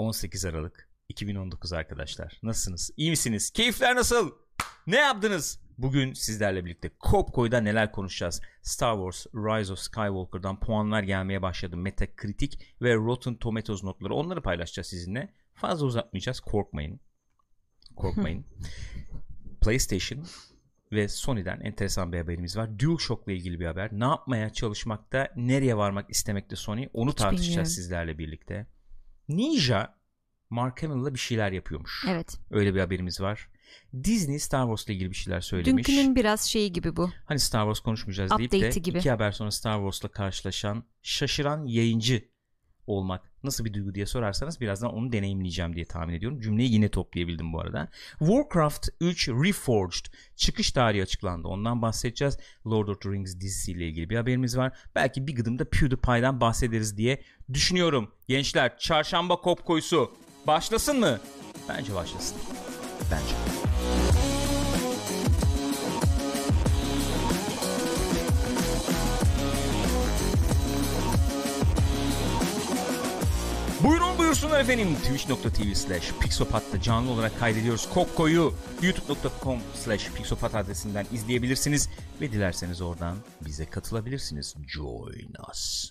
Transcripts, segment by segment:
18 Aralık 2019 arkadaşlar. Nasılsınız? İyi misiniz? Keyifler nasıl? Ne yaptınız? Bugün sizlerle birlikte Kopko'da neler konuşacağız? Star Wars Rise of Skywalker'dan puanlar gelmeye başladı. Metacritic ve Rotten Tomatoes notları. Onları paylaşacağız sizinle. Fazla uzatmayacağız. Korkmayın. Korkmayın. PlayStation ve Sony'den enteresan bir haberimiz var. DualShock'la ilgili bir haber. Ne yapmaya çalışmakta, nereye varmak istemekte Sony onu Hiç tartışacağız bilmiyorum. sizlerle birlikte. Ninja Mark Hamill'la bir şeyler yapıyormuş. Evet. Öyle bir haberimiz var. Disney Star Wars'la ilgili bir şeyler söylemiş. Dünkünün biraz şeyi gibi bu. Hani Star Wars konuşmayacağız deyip de Update'i gibi. iki haber sonra Star Wars'la karşılaşan şaşıran yayıncı olmak nasıl bir duygu diye sorarsanız birazdan onu deneyimleyeceğim diye tahmin ediyorum. Cümleyi yine toplayabildim bu arada. Warcraft 3 Reforged çıkış tarihi açıklandı. Ondan bahsedeceğiz. Lord of the Rings dizisiyle ilgili bir haberimiz var. Belki bir gıdım da PewDiePie'den bahsederiz diye düşünüyorum. Gençler çarşamba kop koyusu başlasın mı? Bence başlasın. Bence. Buyurun buyursunlar efendim. Twitch.tv slash Pixopat'ta canlı olarak kaydediyoruz. Kokko'yu youtube.com slash Pixopat adresinden izleyebilirsiniz. Ve dilerseniz oradan bize katılabilirsiniz. Join us.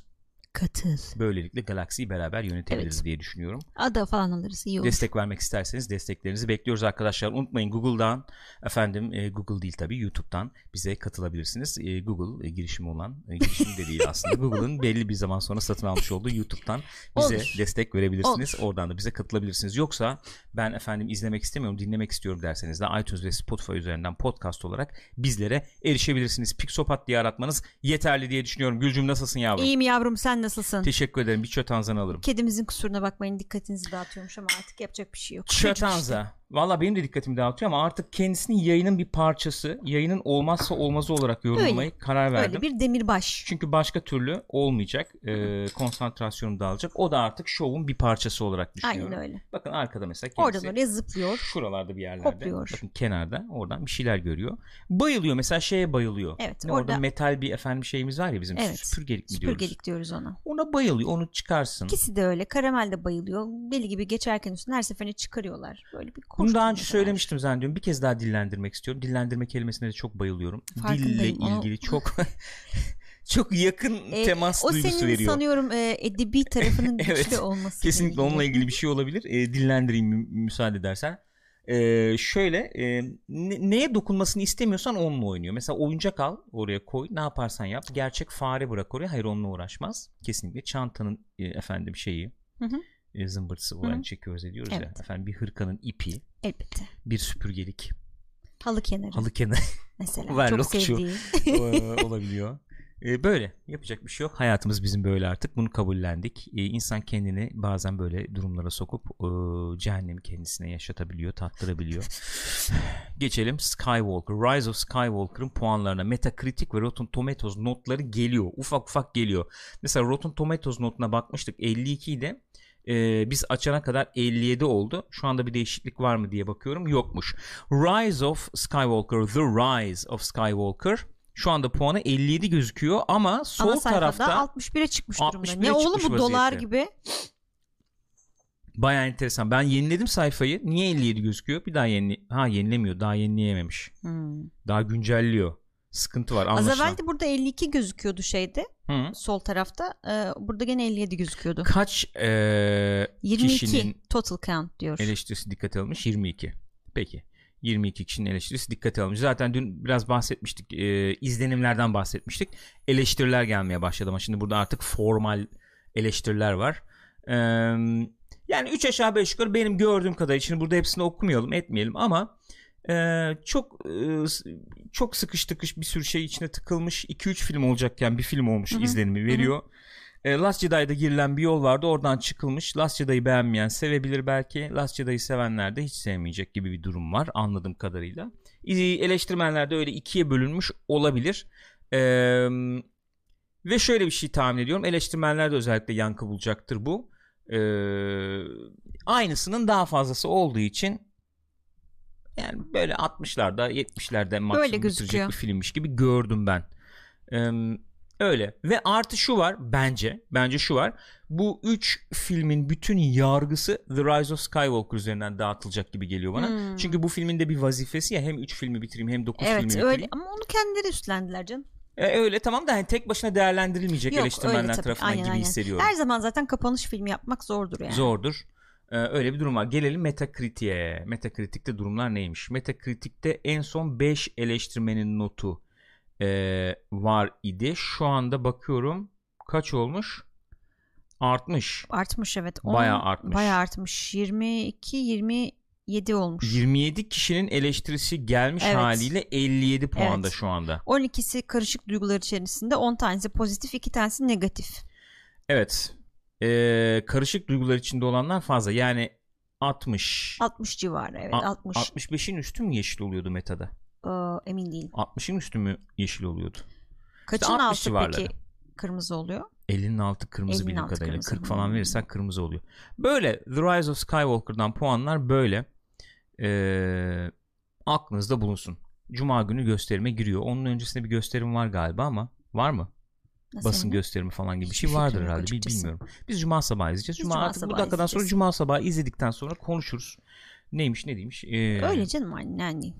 Katıl. Böylelikle galaksiyi beraber yönetebiliriz Evet. diye düşünüyorum. Ada falan alırız iyi olur. Destek vermek isterseniz desteklerinizi bekliyoruz arkadaşlar. Unutmayın Google'dan efendim e, Google değil tabii YouTube'dan bize katılabilirsiniz. E, Google e, girişimi olan e, girişim de değil aslında. Google'ın belli bir zaman sonra satın almış olduğu YouTube'dan bize Olur. destek verebilirsiniz. Olur. Oradan da bize katılabilirsiniz. Yoksa ben efendim izlemek istemiyorum, dinlemek istiyorum derseniz de iTunes ve Spotify üzerinden podcast olarak bizlere erişebilirsiniz. Pixopat diye aratmanız yeterli diye düşünüyorum. Gülcüm nasılsın yavrum? İyiyim yavrum sen nasılsın? Teşekkür ederim. Bir çötanzanı alırım. Kedimizin kusuruna bakmayın dikkatinizi dağıtıyormuş ama artık yapacak bir şey yok. Çötanza. Valla benim de dikkatimi dağıtıyor ama artık kendisini yayının bir parçası, yayının olmazsa olmazı olarak yorumlamayı karar verdim. Öyle bir demirbaş. Çünkü başka türlü olmayacak. Ee, konsantrasyonum dağılacak. O da artık şovun bir parçası olarak düşünüyorum. Aynen öyle. Bakın arkada mesela kendisi. Oradan oraya zıplıyor. Şuralarda bir yerlerde. Hopluyor. Bakın kenarda oradan bir şeyler görüyor. Bayılıyor mesela şeye bayılıyor. Evet, Ne orada- orada metal bir efendim şeyimiz var ya bizim Evet. süpürgelik mi diyoruz. Süpürgelik diyoruz ona. Ona bayılıyor. Onu çıkarsın. İkisi de öyle. Karamel de bayılıyor. Deli gibi geçerken üstüne her seferinde çıkarıyorlar. Böyle bir Bunu daha önce söylemiştim zannediyorum. Bir kez daha dillendirmek istiyorum. Dillendirme kelimesine de çok bayılıyorum. Dille ilgili çok çok yakın E, temas o duygusu senin veriyor. sanıyorum e, edebi tarafının güçlü Evet, olması. Kesinlikle onunla ilgili bir şey olabilir. E, dillendireyim mü- müsaade edersen. E, şöyle e, ne- neye dokunmasını istemiyorsan onunla oynuyor. Mesela oyuncak al oraya koy ne yaparsan yap. Gerçek fare bırak oraya. Hayır onunla uğraşmaz. Kesinlikle çantanın e, efendim şeyi Hı hı. E, zımbırtısı olan hı. çekiyoruz ediyoruz ya. Evet. Efendim bir hırkanın ipi, Elbette. bir süpürgelik, Halı kenarı halı kenarı mesela. Ver Çok lokçu. sevdiği. Ee, olabiliyor. Ee, böyle yapacak bir şey yok. Hayatımız bizim böyle artık. Bunu kabullendik. Ee, insan kendini bazen böyle durumlara sokup e, cehennemi kendisine yaşatabiliyor, tattırabiliyor. Geçelim Skywalker. Rise of Skywalker'ın puanlarına Metacritic ve Rotten Tomatoes notları geliyor. Ufak ufak geliyor. Mesela Rotten Tomatoes notuna bakmıştık. 52 idi. Ee, biz açana kadar 57 oldu. Şu anda bir değişiklik var mı diye bakıyorum. Yokmuş. Rise of Skywalker, The Rise of Skywalker şu anda puanı 57 gözüküyor ama sol Ana tarafta 61'e çıkmış durumda. 61'e Ne oğlum bu dolar vaziyette. gibi. baya enteresan. Ben yeniledim sayfayı. Niye 57 gözüküyor? Bir daha yeni ha yenilemiyor. Daha yenileyememiş. Hmm. Daha güncelliyor. Sıkıntı var Az anlaşılan. evvel de burada 52 gözüküyordu şeyde. Hı. Sol tarafta. Ee, burada gene 57 gözüküyordu. Kaç eee 22 kişinin total count diyor. eleştirisi dikkate alınmış 22. Peki. 22 kişinin eleştirisi dikkate alınmış. Zaten dün biraz bahsetmiştik. e, izlenimlerden bahsetmiştik. Eleştiriler gelmeye başladı ama şimdi burada artık formal eleştiriler var. Eee, yani 3 aşağı 5 yukarı benim gördüğüm kadarıyla şimdi burada hepsini okumayalım etmeyelim ama e, çok e, çok sıkış tıkış bir sürü şey içine tıkılmış 2-3 film olacakken bir film olmuş Hı hı. izlenimi veriyor. E, Last Jedi'da girilen bir yol vardı oradan çıkılmış. Last Jedi'yi beğenmeyen sevebilir belki. Last Jedi'yi sevenler de hiç sevmeyecek gibi bir durum var anladığım kadarıyla. İ- Eleştirmenler de öyle ikiye bölünmüş olabilir. E, ve şöyle bir şey tahmin ediyorum. Eleştirmenler de özellikle yankı bulacaktır bu. E, aynısının daha fazlası olduğu için yani böyle 60'larda 70'lerde maksimum bitirecek bir filmmiş gibi gördüm ben. Eee Öyle. Ve artı şu var bence. Bence şu var. Bu üç filmin bütün yargısı The Rise of Skywalker üzerinden dağıtılacak gibi geliyor bana. Hmm. Çünkü bu filmin de bir vazifesi ya hem üç filmi bitireyim hem dokuz filmi Evet bitireyim. öyle ama onu kendileri üstlendiler canım. E, öyle tamam da hani tek başına değerlendirilmeyecek Yok, eleştirmenler öyle tabii. tarafından Aynen, gibi aynen. hissediyorum. Her zaman zaten kapanış filmi yapmak zordur yani. Zordur. Ee, öyle bir durum var. Gelelim Metacritic'e. Metacritic'te durumlar neymiş? Metacritic'te en son 5 eleştirmenin notu e, var idi. Şu anda bakıyorum kaç olmuş? Artmış. Artmış evet. Bayağı artmış. Bayağı artmış. 22 27 olmuş. 27 kişinin eleştirisi gelmiş Evet. haliyle 57 puanda Evet. şu anda. 12'si karışık duygular içerisinde 10 tanesi pozitif 2 tanesi negatif. Evet. Ee, karışık duygular içinde olanlar fazla. Yani 60. 60 civarı evet A- 60. 65'in üstü mü yeşil oluyordu metada? Ee, emin değilim. 60'ın üstü mü yeşil oluyordu? Kaçın 60 altı civarları. peki kırmızı oluyor? 50'nin altı kırmızı 50'nin bildiğim altı kadarıyla. kırmızı. 40 falan Hmm. verirsen kırmızı oluyor. Böyle The Rise of Skywalker'dan puanlar böyle. Ee, aklınızda bulunsun. Cuma günü gösterime giriyor. Onun öncesinde bir gösterim var galiba ama var mı? Nasıl Basın yani? gösterimi falan gibi bir şey vardır herhalde. Bil-. Bilmiyorum. Biz cuma sabahı izleyeceğiz. Biz Cuma, cuma artık bu dakikadan sonra izleyeceğiz. cuma sabahı izledikten sonra konuşuruz. Neymiş ne değilmiş. Ee, Öyle canım hani yani.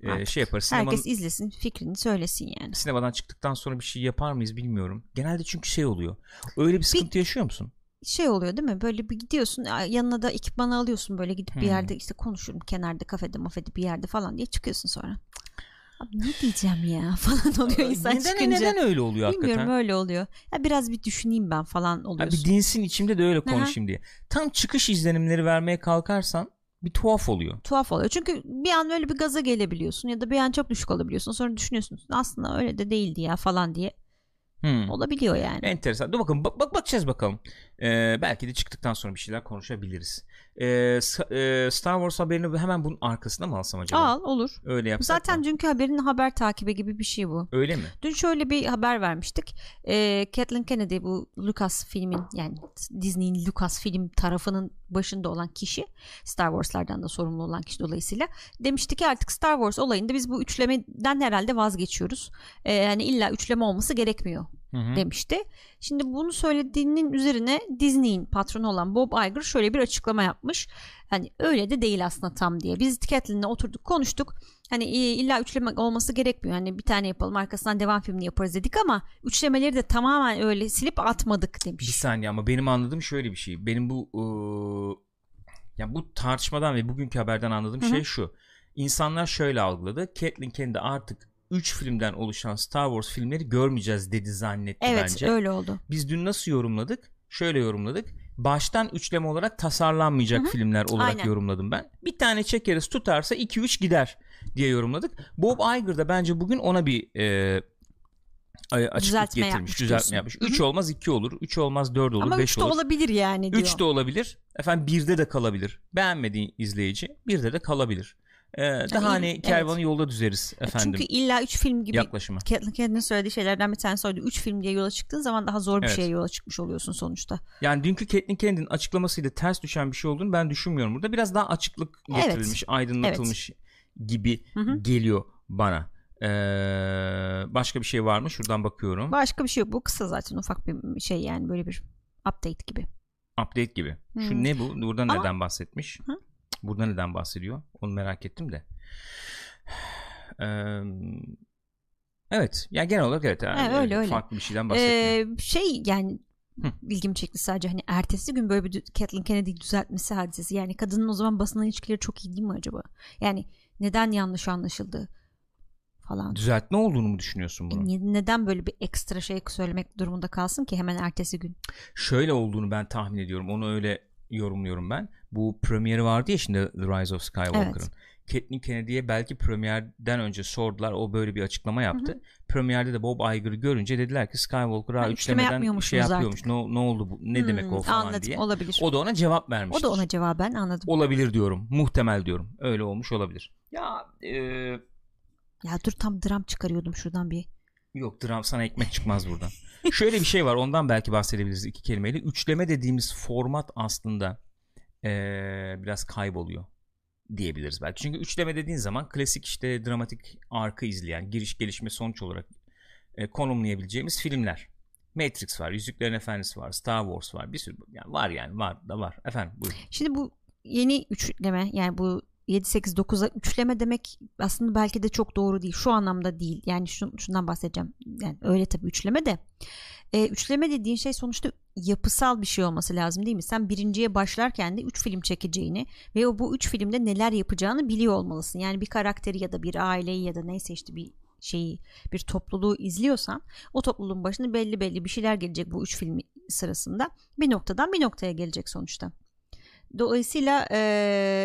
e, şey yaparız. Herkes izlesin fikrini söylesin yani. sinemadan çıktıktan sonra bir şey yapar mıyız bilmiyorum. Genelde çünkü şey oluyor. Öyle bir sıkıntı yaşıyor musun? Şey oluyor değil mi? Böyle bir gidiyorsun yanına da ekipmanı alıyorsun böyle gidip bir Hmm. yerde işte konuşurum kenarda kafede mafede bir yerde falan diye çıkıyorsun sonra. Abi ne diyeceğim ya falan oluyor insan neden, çıkınca. neden öyle oluyor Bilmiyorum hakikaten? öyle oluyor. Ya biraz bir düşüneyim ben falan oluyorsun. bir dinsin içimde de öyle Aha. konuşayım diye. Tam çıkış izlenimleri vermeye kalkarsan bir tuhaf oluyor. Tuhaf oluyor. Çünkü bir an öyle bir gaza gelebiliyorsun ya da bir an çok düşük olabiliyorsun. Sonra düşünüyorsun aslında öyle de değildi ya falan diye. Hmm. Olabiliyor yani. Enteresan. Dur bakalım. Bak, bak bakacağız bakalım. Ee, belki de çıktıktan sonra bir şeyler konuşabiliriz. Ee, Star Wars haberini hemen bunun arkasına mı alsam acaba? Al olur. Öyle yapsak Zaten mı? dünkü haberin haber takibi gibi bir şey bu. Öyle mi? Dün şöyle bir haber vermiştik. Ee, Kathleen Kennedy bu Lucas filmin yani Disney'in Lucas film tarafının başında olan kişi Star Wars'lardan da sorumlu olan kişi dolayısıyla demişti ki artık Star Wars olayında biz bu üçlemeden herhalde vazgeçiyoruz. Ee, yani illa üçleme olması gerekmiyor Hı demişti. Şimdi bunu söylediğinin üzerine Disney'in patronu olan Bob Iger şöyle bir açıklama yapmış. Hani öyle de değil aslında tam diye. Biz Kathleen'le oturduk konuştuk. Hani e, illa üçleme olması gerekmiyor. Hani bir tane yapalım arkasından devam filmini yaparız dedik ama üçlemeleri de tamamen öyle silip atmadık Bir demiş. saniye ama benim anladığım şöyle bir şey. Benim bu ıı, ya bu tartışmadan ve bugünkü haberden anladığım Hı hı. şey şu. İnsanlar şöyle algıladı. Kathleen kendi artık 3 filmden oluşan Star Wars filmleri görmeyeceğiz dedi zannetti Evet bence. öyle oldu. Biz dün nasıl yorumladık? Şöyle yorumladık. Baştan üçleme olarak tasarlanmayacak Hı hı. filmler olarak Aynen. yorumladım ben. Bir tane çekeriz tutarsa 2-3 gider diye yorumladık. Bob Iger da bence bugün ona bir e, açıklık Düzeltme getirmiş. yapmış düzeltme yapmış. Hı hı. 3 olmaz 2 olur. 3 olmaz 4 olur. ama 5 üç de olur. olabilir yani diyor. 3 de olabilir. Efendim 1'de de kalabilir. Beğenmediği izleyici 1'de de kalabilir. Ee, daha iyi, hani evet. kervanı yolda düzeriz efendim Çünkü illa üç film gibi yaklaşımı. Kennedy'nin söylediği şeylerden bir tanesi oydu. Üç film diye yola çıktığın zaman daha zor bir Evet. şeye yola çıkmış oluyorsun sonuçta. Yani dünkü Caitlyn Kennedy'nin açıklamasıyla ters düşen bir şey olduğunu ben düşünmüyorum burada. Biraz daha açıklık Evet. getirilmiş, aydınlatılmış gibi Hı hı. geliyor bana. Ee, başka bir şey var mı? Şuradan bakıyorum. Başka bir şey yok. Bu kısa zaten ufak bir şey yani böyle bir update gibi. Update gibi. Şu Hmm. ne bu? Burada Ama- neden bahsetmiş? Hı? Burada neden bahsediyor? Onu merak ettim de. Ee, evet. Yani genel olarak evet. yani öyle, öyle. Farklı bir şeyden bahsetmiyor. Ee, şey yani Hı. ilgimi çekti sadece hani ertesi gün böyle bir Kathleen Kennedy'yi düzeltmesi hadisesi. Yani kadının o zaman basınla ilişkileri çok iyi değil mi acaba? Yani neden yanlış anlaşıldı falan. Düzeltme olduğunu mu düşünüyorsun bunun? Ne- Neden böyle bir ekstra şey söylemek durumunda kalsın ki hemen ertesi gün? Şöyle olduğunu ben tahmin ediyorum. Onu öyle yorumluyorum ben. Bu premieri vardı ya şimdi The Rise of Skywalker'ın. Evet. Kathleen Kennedy'ye belki premierden önce sordular. O böyle bir açıklama yaptı. Premierde de Bob Iger'ı görünce dediler ki Skywalker ha, Ha, üçleme üçlemeden şey yapıyormuş. Ne, ne oldu bu? Ne demek o Hmm, falan anladım, diye. Olabilir. O da ona cevap O vermiştir. da ona cevaben anladım. Olabilir diyorum. Muhtemel diyorum. Öyle olmuş olabilir. Ya e, Ya dur tam dram çıkarıyordum şuradan bir. Yok dram sana ekmek çıkmaz buradan. Şöyle bir şey var ondan belki bahsedebiliriz iki kelimeyle. Üçleme dediğimiz format aslında eee, biraz kayboluyor diyebiliriz belki. Çünkü üçleme dediğin zaman klasik işte dramatik arkı izleyen giriş gelişme sonuç olarak e, konumlayabileceğimiz filmler. Matrix var, Yüzüklerin Efendisi var, Star Wars var. Bir sürü yani var yani var da var. Efendim buyurun. Şimdi bu yeni üçleme yani bu 7 8 9'a üçleme demek aslında belki de çok doğru değil. Şu anlamda değil. Yani şun, şundan bahsedeceğim. Yani öyle tabii üçleme de. E, üçleme dediğin şey sonuçta yapısal bir şey olması lazım değil mi? Sen birinciye başlarken de üç film çekeceğini ve o bu üç filmde neler yapacağını biliyor olmalısın. Yani bir karakteri ya da bir aileyi ya da neyse işte bir şeyi bir topluluğu izliyorsan o topluluğun başına belli belli bir şeyler gelecek bu üç film sırasında bir noktadan bir noktaya gelecek sonuçta. Dolayısıyla e,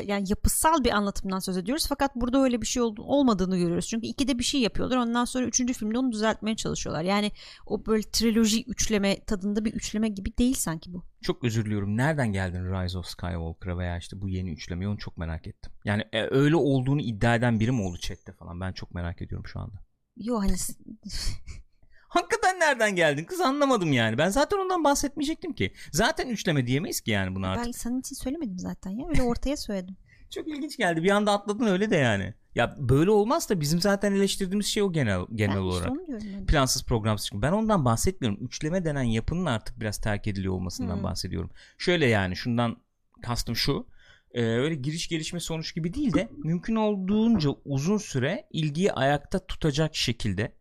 yani yapısal bir anlatımdan söz ediyoruz fakat burada öyle bir şey ol, olmadığını görüyoruz. Çünkü ikide bir şey yapıyorlar ondan sonra üçüncü filmde onu düzeltmeye çalışıyorlar. Yani o böyle triloji üçleme tadında bir üçleme gibi değil sanki bu. Çok özür diliyorum. Nereden geldin Rise of Skywalker'a veya işte bu yeni üçlemeyi onu çok merak ettim. Yani e, öyle olduğunu iddia eden biri mi oldu chatte falan ben çok merak ediyorum şu anda. Yo hani Hakikaten nereden geldin kız anlamadım yani. Ben zaten ondan bahsetmeyecektim ki. Zaten üçleme diyemeyiz ki yani bunu artık. Ben senin için söylemedim zaten ya. Öyle ortaya söyledim. Çok ilginç geldi. Bir anda atladın öyle de yani. Ya böyle olmaz da bizim zaten eleştirdiğimiz şey o genel genel ben olarak. Işte Plansız programsız çıkın. Ben ondan bahsetmiyorum. Üçleme denen yapının artık biraz terk ediliyor olmasından hmm. bahsediyorum. Şöyle yani şundan kastım şu. E, öyle giriş gelişme sonuç gibi değil de mümkün olduğunca uzun süre ilgiyi ayakta tutacak şekilde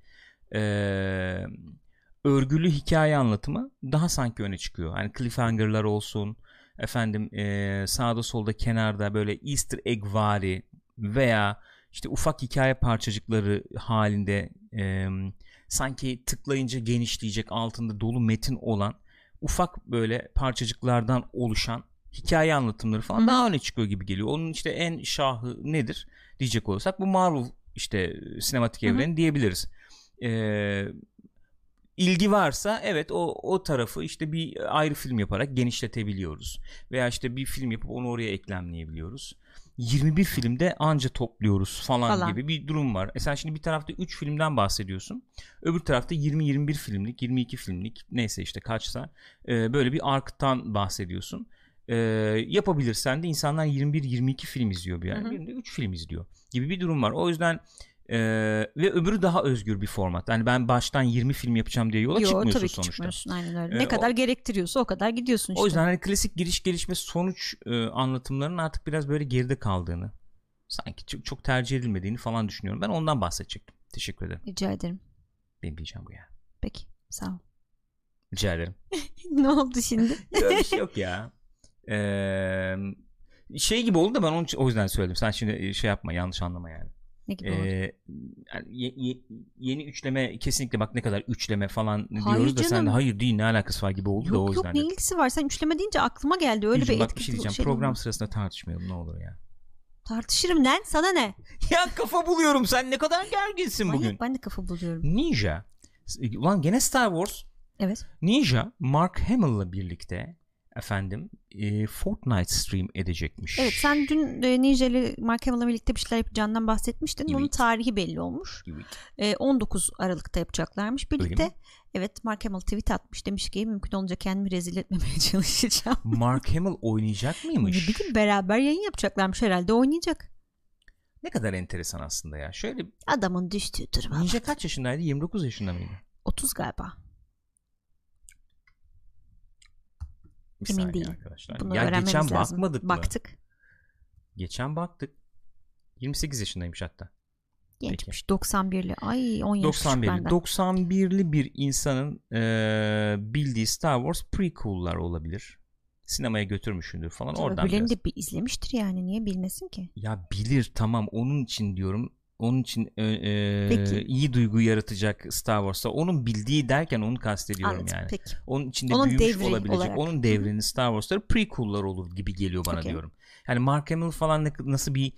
e, örgülü hikaye anlatımı daha sanki öne çıkıyor. Hani cliffhanger'lar olsun efendim e, sağda solda kenarda böyle easter egg vari veya işte ufak hikaye parçacıkları halinde e, sanki tıklayınca genişleyecek altında dolu metin olan ufak böyle parçacıklardan oluşan hikaye anlatımları falan daha öne çıkıyor gibi geliyor. Onun işte en şahı nedir diyecek olursak bu Marvel işte sinematik evreni diyebiliriz e, ilgi varsa evet o o tarafı işte bir ayrı film yaparak genişletebiliyoruz. Veya işte bir film yapıp onu oraya eklemleyebiliyoruz. 21 filmde anca topluyoruz falan, falan gibi bir durum var. E sen şimdi bir tarafta 3 filmden bahsediyorsun. Öbür tarafta 20-21 filmlik, 22 filmlik neyse işte kaçsa e, böyle bir arktan bahsediyorsun. E, yapabilirsen de insanlar 21-22 film izliyor bir yani. Birinde 3 film izliyor gibi bir durum var. O yüzden ee, ve öbürü daha özgür bir format. Yani ben baştan 20 film yapacağım diye yola Yo, çıkmıyorsun tabii ki sonuçta. Çıkmıyorsun, aynen öyle. Ee, ne kadar o, gerektiriyorsa o kadar gidiyorsun işte. O yüzden hani klasik giriş gelişme sonuç e, anlatımlarının artık biraz böyle geride kaldığını sanki çok, çok tercih edilmediğini falan düşünüyorum. Ben ondan bahsedecektim. Teşekkür ederim. Rica ederim. Benim diyeceğim bu ya. Peki sağ ol. Rica ederim. ne oldu şimdi? yok bir şey yok ya. Ee, şey gibi oldu da ben onu o yüzden söyledim. Sen şimdi şey yapma yanlış anlama yani. Ne gibi ee, ye, ye, yeni üçleme kesinlikle bak ne kadar üçleme falan hayır diyoruz da sen hayır değil ne alakası var gibi oldu yok, da o yüzden. Yok ne ilgisi var sen üçleme deyince aklıma geldi öyle Yüzüm, bir bak bir şey diyeceğim şey program mi? sırasında tartışmayalım ne olur ya. Tartışırım lan sana ne? ya kafa buluyorum sen ne kadar gerginsin Manyak, bugün. Ben de kafa buluyorum. Ninja. Ulan gene Star Wars. Evet. Ninja Mark Hamill'la birlikte efendim e, Fortnite stream edecekmiş. Evet sen dün e, Ninja ile Mark Hamill'la birlikte bir şeyler yapacağından bahsetmiştin. Evet. Bunun tarihi belli olmuş. Evet. E, 19 Aralık'ta yapacaklarmış birlikte. Evet Mark Hamill tweet atmış demiş ki mümkün olunca kendimi rezil etmemeye çalışacağım. Mark Hamill oynayacak mıymış? Bir gün beraber yayın yapacaklarmış herhalde oynayacak. Ne kadar enteresan aslında ya. Şöyle adamın düştüğü duruma. Ninja kaç yaşındaydı? 29 yaşında mıydı? 30 galiba. Bir Emin değilim. Arkadaşlar. Bunu ya geçen lazım. bakmadık mı? Baktık. Geçen baktık. 28 yaşındaymış hatta. Gençmiş. 91'li. Ay 10 yaş 91'li. benden. 91'li bir insanın e, bildiği Star Wars prequel'lar olabilir. Sinemaya götürmüşündür falan. Tabii Oradan biraz. de bir izlemiştir yani. Niye bilmesin ki? Ya bilir tamam. Onun için diyorum onun için e, e, iyi duygu yaratacak Star Wars'ta onun bildiği derken onu kastediyorum Anladım, yani. Peki. Onun içinde onun büyümüş olabilecek olarak. onun devrini Star Wars'ları prequel'lar olur gibi geliyor bana okay. diyorum. Yani Mark Hamill falan ne, nasıl bir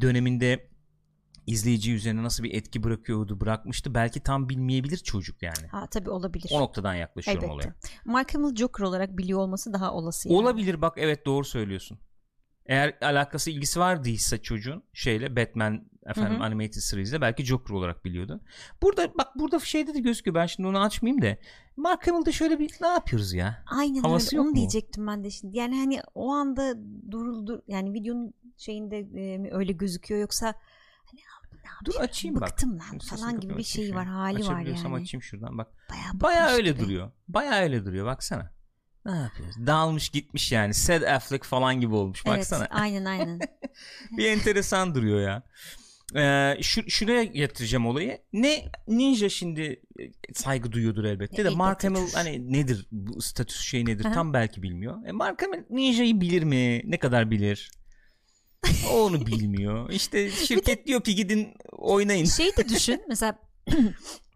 döneminde izleyici üzerine nasıl bir etki bırakıyordu bırakmıştı belki tam bilmeyebilir çocuk yani. Ha tabii olabilir. O noktadan yaklaşıyorum Elbette. olaya. Mark Hamill Joker olarak biliyor olması daha olası. Yani. Olabilir bak evet doğru söylüyorsun. Eğer alakası ilgisi vardıysa çocuğun şeyle Batman efendim Hı-hı. animated series'de belki Joker olarak biliyordu. Burada bak burada şeyde de gözüküyor. Ben şimdi onu açmayayım da. Mark Hamill'da şöyle bir ne yapıyoruz ya? Aynen Havası öyle. Yok onu mu? diyecektim ben de şimdi. Yani hani o anda duruldu yani videonun şeyinde e, öyle gözüküyor yoksa hani Dur açayım bak. Bıktım lan Şimdi sesini falan gibi bir şey var hali var yani. açayım şuradan bak. Bayağı, Baya bıkmış öyle gibi. duruyor. Baya öyle duruyor baksana. Ne yapıyoruz? Dağılmış gitmiş yani. Sad Affleck falan gibi olmuş baksana. Evet aynen aynen. bir enteresan duruyor ya. Ee, şu, şuraya yatıracağım olayı. Ne Ninja şimdi e, saygı duyuyordur elbette de E, Mark. Hamill hani nedir bu statüs şey nedir tam belki bilmiyor. E, Mark Hamill Ninja'yı bilir mi? Ne kadar bilir? O onu bilmiyor. İşte şirket diyor ki gidin oynayın. şey de düşün mesela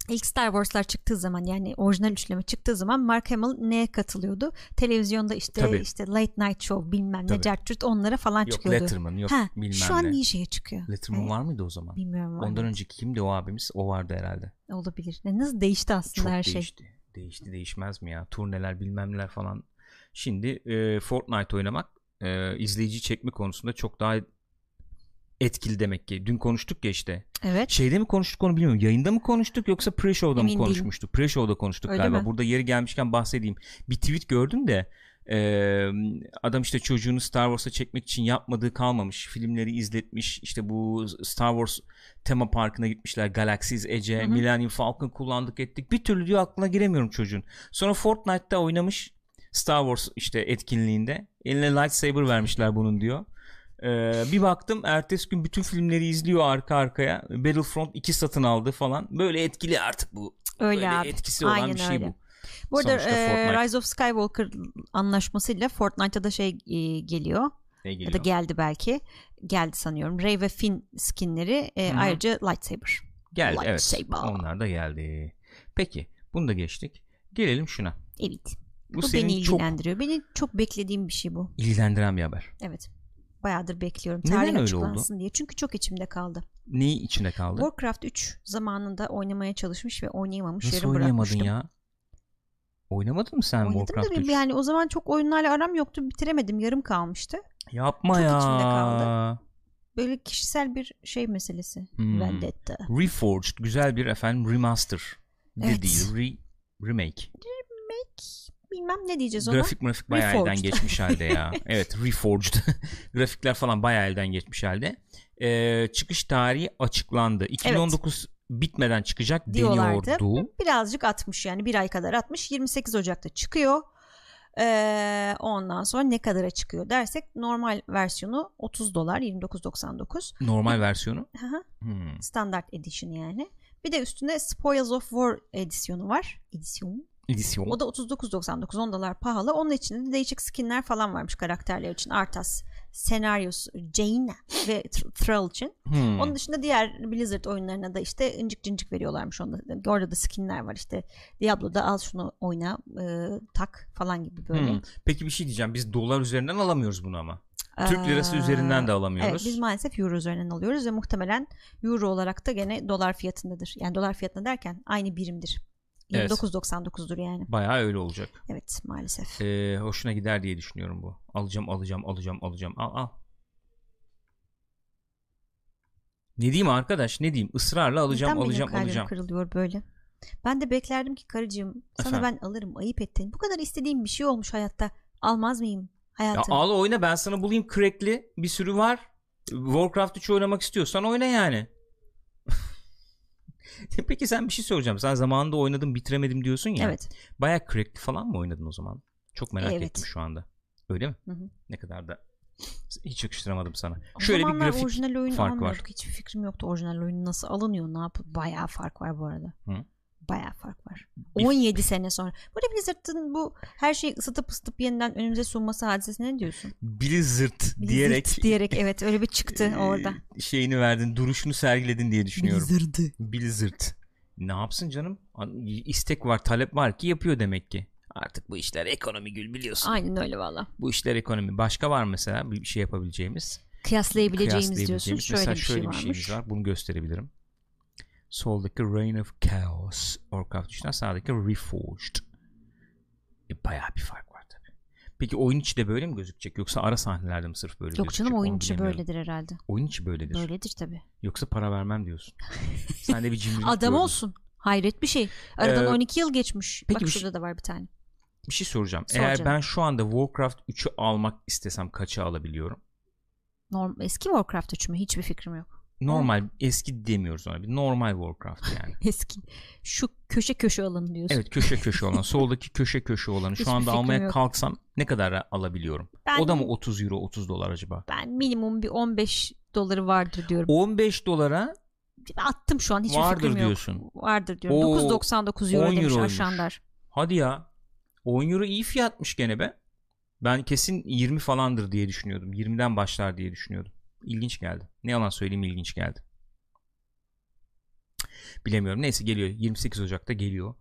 ilk Star Wars'lar çıktığı zaman yani orijinal üçleme çıktığı zaman Mark Hamill neye katılıyordu? Televizyonda işte Tabii. işte Late Night Show bilmem Tabii. ne Certürt onlara falan Yok çıkıyordu. Letterman yok ha, bilmem şu an ne. Ninja'ya çıkıyor. Letterman Evet. var mıydı o zaman? Bilmiyorum var Ondan önceki kimdi o abimiz? O vardı herhalde. olabilir. Ne nasıl değişti aslında Çok her şey. değişti. Değişti değişmez mi ya? Turneler bilmem neler falan. Şimdi e, Fortnite oynamak e, izleyici çekme konusunda çok daha etkili demek ki. Dün konuştuk ya işte. Evet. Şeyde mi konuştuk onu bilmiyorum. Yayında mı konuştuk yoksa pre-show'da Emin mı konuşmuştuk? Pre-show'da konuştuk Öyle galiba. mi? Burada yeri gelmişken bahsedeyim. Bir tweet gördüm de e, adam işte çocuğunu Star Wars'a çekmek için yapmadığı kalmamış. Filmleri izletmiş. İşte bu Star Wars tema parkına gitmişler. Galaxy's Edge'e, Hı hı. Millennium Falcon kullandık ettik. Bir türlü diyor aklına giremiyorum çocuğun. Sonra Fortnite'da oynamış. Star Wars işte etkinliğinde. Eline lightsaber vermişler bunun diyor. Ee, bir baktım ertesi gün bütün filmleri izliyor arka arkaya. Battlefront 2 satın aldı falan. Böyle etkili artık bu. Öyle Böyle abi. etkisi olan Aynen bir şey öyle. bu. Bu arada Sonuçta e, Fortnite. Rise of Skywalker anlaşmasıyla Fortnite'a da şey e, geliyor. Ne Ya da geliyor? geldi belki. Geldi sanıyorum. Rey ve Finn skinleri e, ayrıca lightsaber. Geldi evet. Lightsaber. Onlar da geldi. Peki bunu da geçtik. Gelelim şuna. Evet. Bu, Bu, beni çok ilgilendiriyor. Beni çok beklediğim bir şey bu. ilgilendiren bir haber. Evet. Bayağıdır bekliyorum. Neden Tarih öyle açıklansın diye. Çünkü çok içimde kaldı. Neyi içinde kaldı? Warcraft 3 zamanında oynamaya çalışmış ve oynayamamış. Nasıl yarım bırakmıştım. ya? Oynamadın mı sen Oynadım Warcraft da 3? bir- yani o zaman çok oyunlarla aram yoktu. Bitiremedim. Yarım kalmıştı. Yapma çok ya. içimde kaldı. Böyle kişisel bir şey meselesi. Hmm. Vendetta. Reforged güzel bir efendim remaster. Evet. değil, re- remake. Bilmem ne diyeceğiz ona. Grafik grafik bayağı elden Reforged. geçmiş halde ya. evet Reforged. Grafikler falan bayağı elden geçmiş halde. Ee, çıkış tarihi açıklandı. 2019 bitmeden çıkacak Diyorlardı. deniyordu. Birazcık atmış yani bir ay kadar atmış. 28 Ocak'ta çıkıyor. Ee, ondan sonra ne kadara çıkıyor dersek normal versiyonu 30 dolar 29.99 Normal versiyonu. Hı hı, Hmm. standart edition yani. Bir de üstüne Spoils of War edisyonu var. Edisyon. Edisyon. O da 39.99 10 dolar pahalı. Onun içinde de değişik skinler falan varmış karakterler için. Arthas, Senaryos, Jaina ve Thr- Thrall için. Hmm. Onun dışında diğer Blizzard oyunlarına da işte incik cincik veriyorlarmış onda. Orada da skinler var işte. Diablo'da al şunu oyna, e, tak falan gibi böyle. Hmm. Peki bir şey diyeceğim. Biz dolar üzerinden alamıyoruz bunu ama. Türk lirası Ee, üzerinden de Evet alamıyoruz. biz maalesef euro üzerinden alıyoruz ve muhtemelen euro olarak da gene dolar fiyatındadır. Yani dolar fiyatında derken aynı birimdir. Evet. 29.99'dur yani. Bayağı öyle olacak. Evet maalesef. Ee, hoşuna gider diye düşünüyorum bu. Alacağım, alacağım, alacağım, alacağım. Al, al. Ne diyeyim arkadaş? Ne diyeyim? Israrla alacağım, Neden alacağım, benim alacağım. kırılıyor böyle? Ben de beklerdim ki karıcığım sana Efendim? ben alırım ayıp ettin. Bu kadar istediğim bir şey olmuş hayatta. Almaz mıyım Ya hayatım? al oyna ben sana bulayım crackli bir sürü var. Warcraft 3 oynamak istiyorsan oyna yani. Peki sen bir şey soracağım. Sen zamanında oynadım bitiremedim diyorsun ya. Evet. Bayağı crackli falan mı oynadın o zaman? Çok merak Evet. ettim şu anda. Öyle mi? Hı hı. Ne kadar da hiç yakıştıramadım sana. O Şöyle bir grafik orijinal oyun fark var. Hiçbir fikrim yoktu orijinal oyun nasıl alınıyor ne yapıyor. Bayağı fark var bu arada. Hı. Bayağı fark var. Bir- 17 sene sonra. Burada Blizzard'ın bu her şeyi ısıtıp ısıtıp yeniden önümüze sunması hadisesine ne diyorsun? Blizzard Blizzard diyerek diyerek evet öyle bir çıktı e, orada. şeyini verdin, duruşunu sergiledin diye düşünüyorum. Blizzard'ı. Blizzard. Ne yapsın canım? İstek var, talep var ki yapıyor demek ki. Artık bu işler ekonomi gül biliyorsun. Aynen öyle valla. Bu işler ekonomi. Başka var mesela bir şey yapabileceğimiz. Kıyaslayabileceğimiz diyorsun. kıyaslayabileceğimiz. Şöyle mesela bir şöyle şey bir varmış. şeyimiz var. Bunu gösterebilirim. Soldaki Reign of Chaos. Warcraft 3'ten sağdaki Reforged. E, bayağı bir fark var tabii. Peki oyun içi de böyle mi gözükecek? Yoksa ara sahnelerde mi sırf böyle Yok canım oyun içi böyledir herhalde. Oyun içi böyledir. Böyledir tabii. Yoksa para vermem diyorsun. Sen de bir cimrilik Adam gördün. olsun. Hayret bir şey. Aradan Ee, 12 yıl geçmiş. peki Bak bir şey- şurada da var bir tane. Bir şey soracağım. Sor Eğer ben şu anda Warcraft 3'ü almak istesem kaça alabiliyorum? Norm eski Warcraft 3 mü? Hiçbir fikrim yok. Normal eski demiyoruz ona. Bir normal Warcraft yani. Eski. Şu köşe köşe alanı diyorsun. Evet köşe köşe olan. Soldaki köşe köşe olanı. Şu Hiçbir anda almaya yok. kalksam ne kadar alabiliyorum? Ben- O da mı 30 euro 30 dolar acaba? Ben minimum bir 15 doları vardır diyorum. 15 dolara Attım şu an hiçbir vardır fikrim yok. diyorsun. Vardır diyorum. Oo, 9.99 euro 10 demiş euroymuş. Hadi ya. 10 euro iyi fiyatmış gene be. Ben kesin 20 falandır diye düşünüyordum. 20'den başlar diye düşünüyordum. İlginç geldi. Ne yalan söyleyeyim ilginç geldi. Bilemiyorum. Neyse geliyor. 28 Ocak'ta geliyor.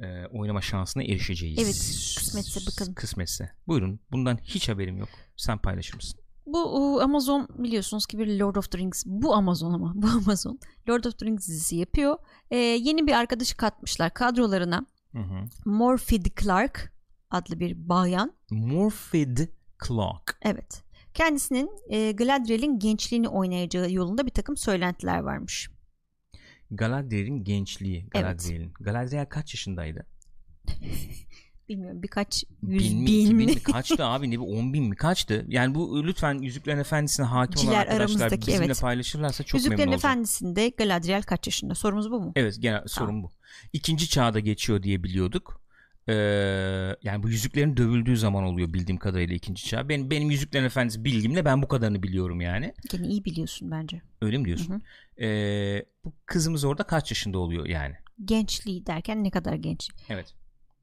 Ee, oynama şansına erişeceğiz. Evet, kısmetse bakalım. Kısmetse. Buyurun. Bundan hiç haberim yok. Sen paylaşır mısın? Bu e, Amazon biliyorsunuz ki bir Lord of the Rings bu Amazon ama bu Amazon Lord of the Rings dizisi yapıyor. Ee, yeni bir arkadaşı katmışlar kadrolarına. Hı hı. Morphy Clark adlı bir bayan. Morphid Clock. Evet. Kendisinin e, Galadriel'in gençliğini oynayacağı yolunda bir takım söylentiler varmış. Galadriel'in gençliği. Galadriel'in. Galadriel kaç yaşındaydı? Bilmiyorum birkaç yüz bin mi, bin, mi? kaçtı abi ne bir on bin mi kaçtı yani bu lütfen Yüzüklerin Efendisi'ne hakim olan Ciler arkadaşlar aramızdaki, bizimle evet. paylaşırlarsa çok Yüzüklerin memnun olacağım. Efendisi'nde Galadriel kaç yaşında? Sorumuz bu mu? Evet genel sorun bu. İkinci çağda geçiyor diye biliyorduk. Ee, yani bu yüzüklerin dövüldüğü zaman oluyor bildiğim kadarıyla ikinci çağ. Benim, benim Yüzüklerin Efendisi bilgimle ben bu kadarını biliyorum yani. Gene iyi biliyorsun bence. Öyle mi diyorsun? Hı Ee, bu kızımız orada kaç yaşında oluyor yani? Gençliği derken ne kadar genç? Evet.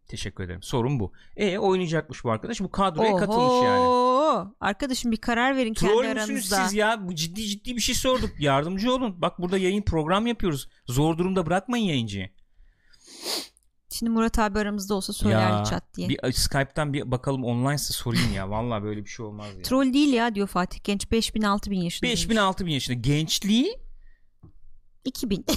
Teşekkür ederim. Sorun bu. E oynayacakmış bu arkadaş. Bu kadroya katılmış yani. Oho! Arkadaşım bir karar verin kendi Troll müsünüz aranızda. siz ya? Bu ciddi ciddi bir şey sorduk. Yardımcı olun. Bak burada yayın program yapıyoruz. Zor durumda bırakmayın yayıncıyı. Şimdi Murat abi aramızda olsa söylerdi çat diye. Bir Skype'tan bir bakalım online'sa sorayım ya. Vallahi böyle bir şey olmaz ya. Troll değil ya diyor Fatih Genç 5000 6000 yaşında. 5000 6000 yaşında gençliği 2000.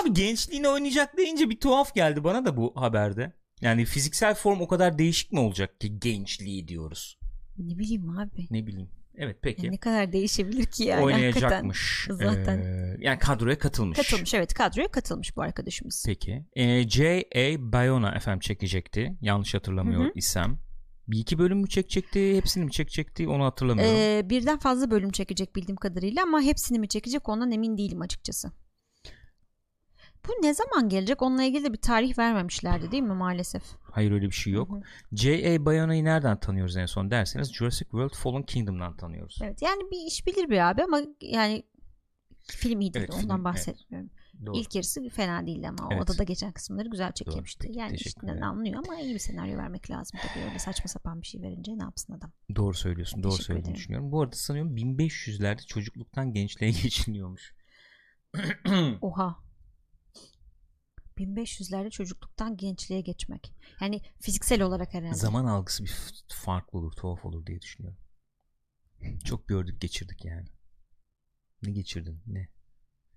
abi gençliğini oynayacak deyince bir tuhaf geldi bana da bu haberde. Yani fiziksel form o kadar değişik mi olacak ki gençliği diyoruz. ne bileyim abi. Ne bileyim. Evet peki. Ya ne kadar değişebilir ki yani hakikaten. Oynayacakmış. Zaten. Ee, yani kadroya katılmış. Katılmış evet kadroya katılmış bu arkadaşımız. Peki. Ee, J.A. Bayona efendim çekecekti. Yanlış hatırlamıyor Hı hı. isem. Bir iki bölüm mü çekecekti? Hepsini mi çekecekti? Onu hatırlamıyorum. Ee, birden fazla bölüm çekecek bildiğim kadarıyla ama hepsini mi çekecek ondan emin değilim açıkçası. Bu ne zaman gelecek? Onunla ilgili de bir tarih vermemişlerdi değil mi maalesef? Hayır öyle bir şey yok. J.A. Bayona'yı nereden tanıyoruz en son derseniz Jurassic World Fallen Kingdom'dan tanıyoruz. Evet yani bir iş bilir bir abi ama yani film iyi değil Evet, ondan film, bahsetmiyorum. Doğru. İlk yarısı fena değildi ama Evet. odada geçen kısımları güzel çekilmişti. Peki, yani işinden anlıyor ama iyi bir senaryo vermek lazım tabii öyle saçma sapan bir şey verince ne yapsın adam. Doğru söylüyorsun. Doğru Teşekkür söylediğini ederim. düşünüyorum. Bu arada sanıyorum 1500'lerde çocukluktan gençliğe geçiliyormuş. Oha. 1500'lerde çocukluktan gençliğe geçmek. Yani fiziksel olarak herhalde. Zaman algısı bir farklı olur, tuhaf olur diye düşünüyorum. Çok gördük, geçirdik yani. Ne geçirdin? Ne?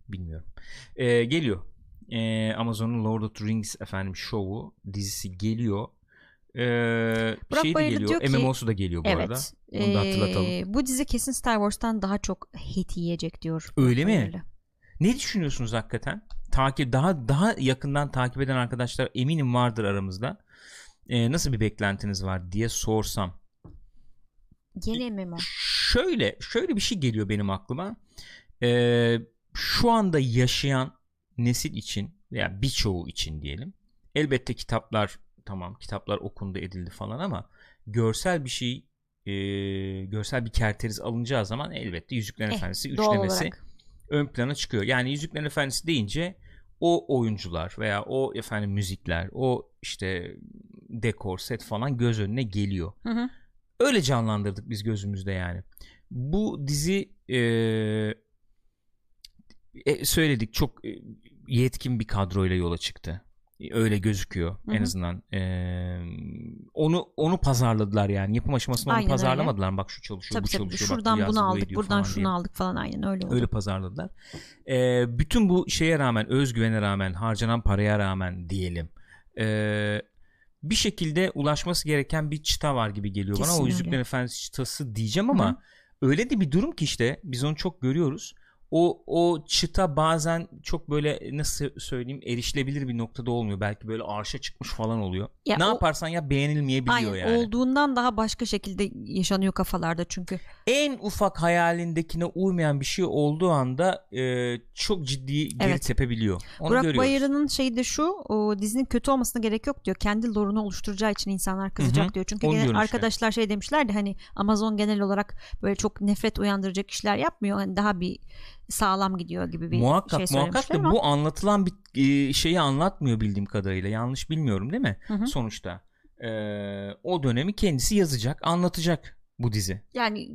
Bilmiyorum. Ee, geliyor. Ee, Amazon'un Lord of the Rings efendim şovu dizisi geliyor. Ee, Burak şey de Bayırlı geliyor. ki- MMO'su da geliyor bu arada. Evet. Onu da hatırlatalım. Ee, bu dizi kesin Star Wars'tan daha çok hit yiyecek diyor. Öyle mi? Bayırlı. Ne düşünüyorsunuz hakikaten? Takip daha daha yakından takip eden arkadaşlar eminim vardır aramızda. Ee, nasıl bir beklentiniz var diye sorsam. Yeni MMO. Şöyle şöyle bir şey geliyor benim aklıma. Ee, şu anda yaşayan nesil için veya birçoğu için diyelim. Elbette kitaplar tamam kitaplar okundu edildi falan ama görsel bir şey e, görsel bir kerteriz alınacağı zaman elbette Yüzüklerin Eh, Efendisi üçlemesi olarak. Ön plana çıkıyor. Yani Yüzüklerin Efendisi deyince o oyuncular veya o efendim müzikler, o işte dekor, set falan göz önüne geliyor. Hı hı. Öyle canlandırdık biz gözümüzde yani. Bu dizi e, e, söyledik çok e, yetkin bir kadroyla yola çıktı. E, Öyle gözüküyor Hı en azından. E, onu onu pazarladılar yani. Yapım aşamasında onu Aynen öyle. pazarlamadılar. Bak şu çalışıyor, Tabii bu tabii. çalışıyor. bak Şuradan yazdı, bunu bu aldık, buradan şunu diye. aldık falan aynen öyle oldu. Öyle pazarladılar. Ee, bütün bu şeye rağmen, özgüvene rağmen, harcanan paraya rağmen diyelim. ee, bir şekilde ulaşması gereken bir çıta var gibi geliyor bana. Kesin O öyle. Yüzüklerin Efendisi çıtası diyeceğim ama Hı hı. öyle de bir durum ki işte biz onu çok görüyoruz. O o çıta bazen çok böyle nasıl söyleyeyim erişilebilir bir noktada olmuyor. Belki böyle arşa çıkmış falan oluyor. Ya ne o- yaparsan ya beğenilmeyebiliyor Aynen yani. olduğundan daha başka şekilde yaşanıyor kafalarda çünkü. En ufak hayalindekine uymayan bir şey olduğu anda e, çok ciddi geri Evet. tepebiliyor. Onu Burak görüyoruz. Bayır'ın şeyi de şu o dizinin kötü olmasına gerek yok diyor. Kendi lore'unu oluşturacağı için insanlar kızacak Hı hı. diyor. Çünkü Onu gene diyorum işte. arkadaşlar şey demişlerdi hani Amazon genel olarak böyle çok nefret uyandıracak işler yapmıyor. Hani daha bir sağlam gidiyor gibi bir muhakkak şey muhakkak söylemişler da bu anlatılan bir e, şeyi anlatmıyor bildiğim kadarıyla. Yanlış bilmiyorum değil mi? Hı hı. Sonuçta e, o dönemi kendisi yazacak, anlatacak bu dizi. yani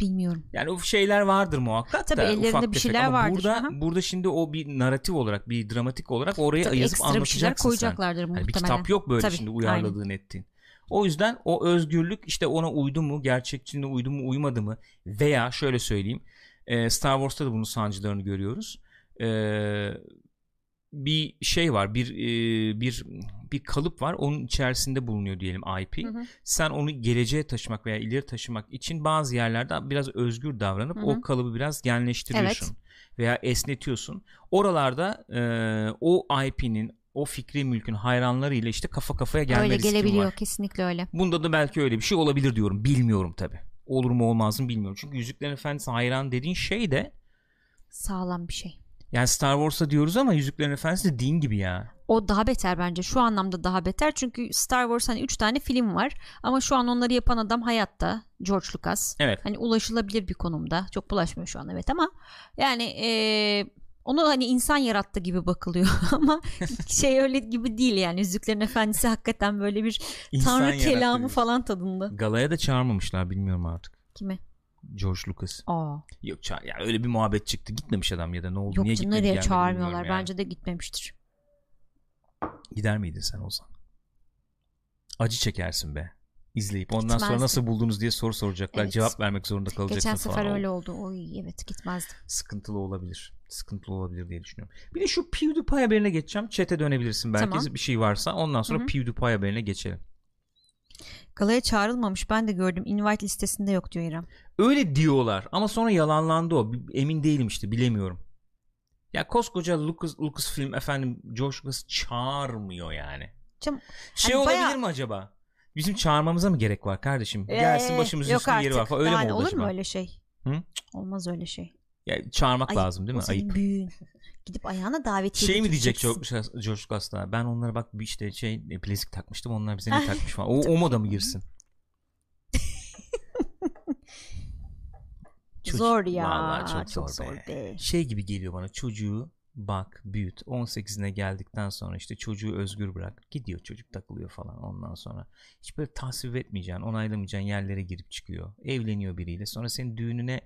bilmiyorum. Yani o şeyler vardır muhakkak Tabii da ellerinde ufak bir tefek şeyler vardır. burada Aha. burada şimdi o bir narratif olarak, bir dramatik olarak oraya Tabii yazıp ekstra bir anlatacaksın sen. koyacaklardır Yani muhtemelen. bir kitap yok böyle Tabii, şimdi uyarladığın ettiğin. O yüzden o özgürlük işte ona uydu mu, gerçekçiliğine uydu mu, uymadı mı veya şöyle söyleyeyim e, Star Wars'ta da bunun sancılarını görüyoruz. E, bir şey var, bir e, bir bir kalıp var. Onun içerisinde bulunuyor diyelim IP. Hı hı. Sen onu geleceğe taşımak veya ileri taşımak için bazı yerlerde biraz özgür davranıp Hı hı. o kalıbı biraz genleştiriyorsun veya esnetiyorsun. Oralarda e, o IP'nin o fikri mülkün hayranlarıyla işte kafa kafaya gelme Öyle gelebiliyor var. kesinlikle öyle. Bunda da belki öyle bir şey olabilir diyorum. Bilmiyorum tabi. Olur mu olmaz mı bilmiyorum. Çünkü Yüzüklerin Efendisi hayran dediğin şey de Sağlam bir şey. yani Star Wars'a diyoruz ama Yüzüklerin Efendisi de din gibi ya. O daha beter bence. Şu anlamda daha beter. Çünkü Star Wars hani 3 tane film var. Ama şu an onları yapan adam hayatta. George Lucas. Evet. Hani ulaşılabilir bir konumda. Çok bulaşmıyor şu an evet ama yani eee, onu hani insan yarattı gibi bakılıyor ama şey öyle gibi değil yani Yüzüklerin Efendisi hakikaten böyle bir İnsan tanrı kelamı diyorsun. falan tadında. Galaya da çağırmamışlar bilmiyorum artık. Kime? George Lucas. Aa. Yok ça- ya öyle bir muhabbet çıktı. Gitmemiş adam ya da ne oldu? Yok Niye gitmedi nereye gelmedi çağırmıyorlar. yani. Bence de gitmemiştir. Gider miydin sen Ozan? Acı çekersin be. İzleyip ondan sonra Gitmezdim. nasıl buldunuz diye soru soracaklar. Evet. Cevap vermek zorunda kalacaksın Geçen falan. sefer O öyle oldu. Oy evet gitmezdim. Sıkıntılı olabilir. Sıkıntılı olabilir diye düşünüyorum. Bir de şu PewDiePie haberine geçeceğim. Chat'e dönebilirsin belki Tamam. bir şey varsa. Ondan sonra Hı hı. PewDiePie haberine geçelim. Galaya çağrılmamış ben de gördüm. Invite listesinde yok diyor İrem. Öyle diyorlar ama sonra yalanlandı o. Emin değilim işte bilemiyorum. Ya koskoca Lucas, Lucasfilm efendim George Lucas çağırmıyor yani. Canım, Şey Hani olabilir bayağı- mi acaba? Bizim çağırmamıza mı gerek var kardeşim? Gelsin Ee, başımızın yok üstünde yeri var falan. Öyle Yani mi oldu olur acaba? mu öyle şey? Hı? Olmaz öyle şey. Ya, çağırmak Ayıp. lazım değil mi? O senin Ayıp. büyüğün. Gidip ayağına davetiye Şey mi diyecek Lucas da? Ben onlara bak bir işte şey e, bilezik takmıştım onlar bize ne takmış falan. O, o moda mı girsin? Çocuk- Zor ya. Vallahi çok, zor, be. be. Şey gibi geliyor bana çocuğu bak büyüt 18'ine geldikten sonra işte çocuğu özgür bırak gidiyor çocuk takılıyor falan ondan sonra hiç böyle tasvip etmeyeceğin onaylamayacağın yerlere girip çıkıyor evleniyor biriyle sonra senin düğününe